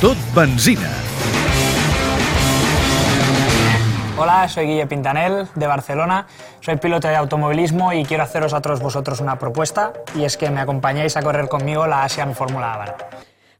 Tot benzina. Hola, soy Guille Pintanel de Barcelona, soy piloto de automovilismo y quiero haceros a todos vosotros una propuesta y es que me acompañéis a correr conmigo la Asian Fórmula Bar.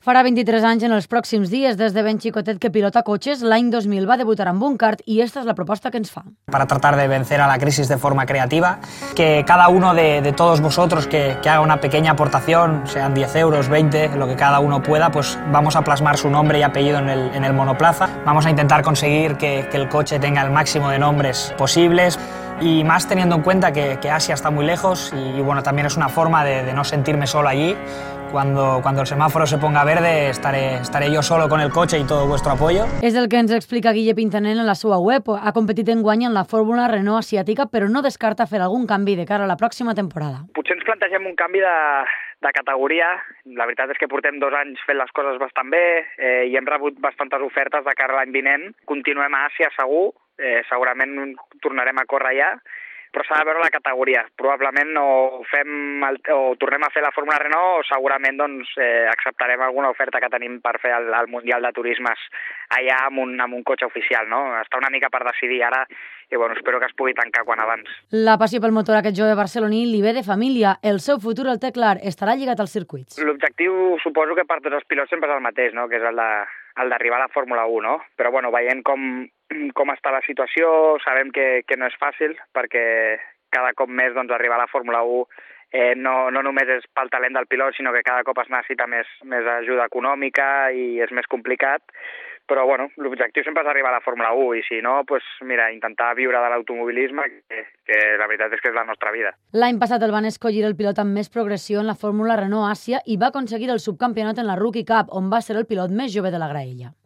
Farà 23 anys en els pròxims dies des de ben xicotet que pilota cotxes. L'any 2000 va debutar amb un kart i esta és la proposta que ens fa. Para tratar de vencer a la crisis de forma creativa, que cada uno de, de todos vosotros que, que, haga una pequeña aportación, sean 10 euros, 20, lo que cada uno pueda, pues vamos a plasmar su nombre y apellido en el, en el monoplaza. Vamos a intentar conseguir que, que el coche tenga el máximo de nombres posibles y más teniendo en cuenta que, que Asia está muy lejos y, y, bueno, también es una forma de, de no sentirme solo allí. Cuando, cuando, el semáforo se ponga verde estaré, estaré yo solo con el coche y todo vuestro apoyo. És el que ens explica Guille Pintanel en la seva web. Ha competit en guany en la fórmula Renault asiàtica, però no descarta fer algun canvi de cara a la pròxima temporada. Potser ens plantegem un canvi de, de categoria. La veritat és que portem dos anys fent les coses bastant bé eh, i hem rebut bastantes ofertes de cara a l'any vinent. Continuem a Àsia segur, eh, segurament tornarem a córrer allà, però s'ha de veure la categoria. Probablement o, fem el, o tornem a fer la Fórmula Renault o segurament doncs, eh, acceptarem alguna oferta que tenim per fer el, el Mundial de Turismes allà amb un, amb un cotxe oficial. No? Està una mica per decidir ara i bueno, espero que es pugui tancar quan abans. La passió pel motor a aquest jove barceloní li ve de família. El seu futur el té clar, estarà lligat als circuits. L'objectiu suposo que per tots els pilots sempre és el mateix, no? que és el de el d'arribar a la Fórmula 1, no? Però bueno, veient com, com està la situació, sabem que, que no és fàcil, perquè cada cop més doncs, arribar a la Fórmula 1 eh, no, no només és pel talent del pilot, sinó que cada cop es necessita més, més ajuda econòmica i és més complicat, però bueno, l'objectiu sempre és arribar a la Fórmula 1 i si no, pues, mira, intentar viure de l'automobilisme, que, que la veritat és que és la nostra vida. L'any passat el van escollir el pilot amb més progressió en la Fórmula Renault Àsia i va aconseguir el subcampionat en la Rookie Cup, on va ser el pilot més jove de la graella.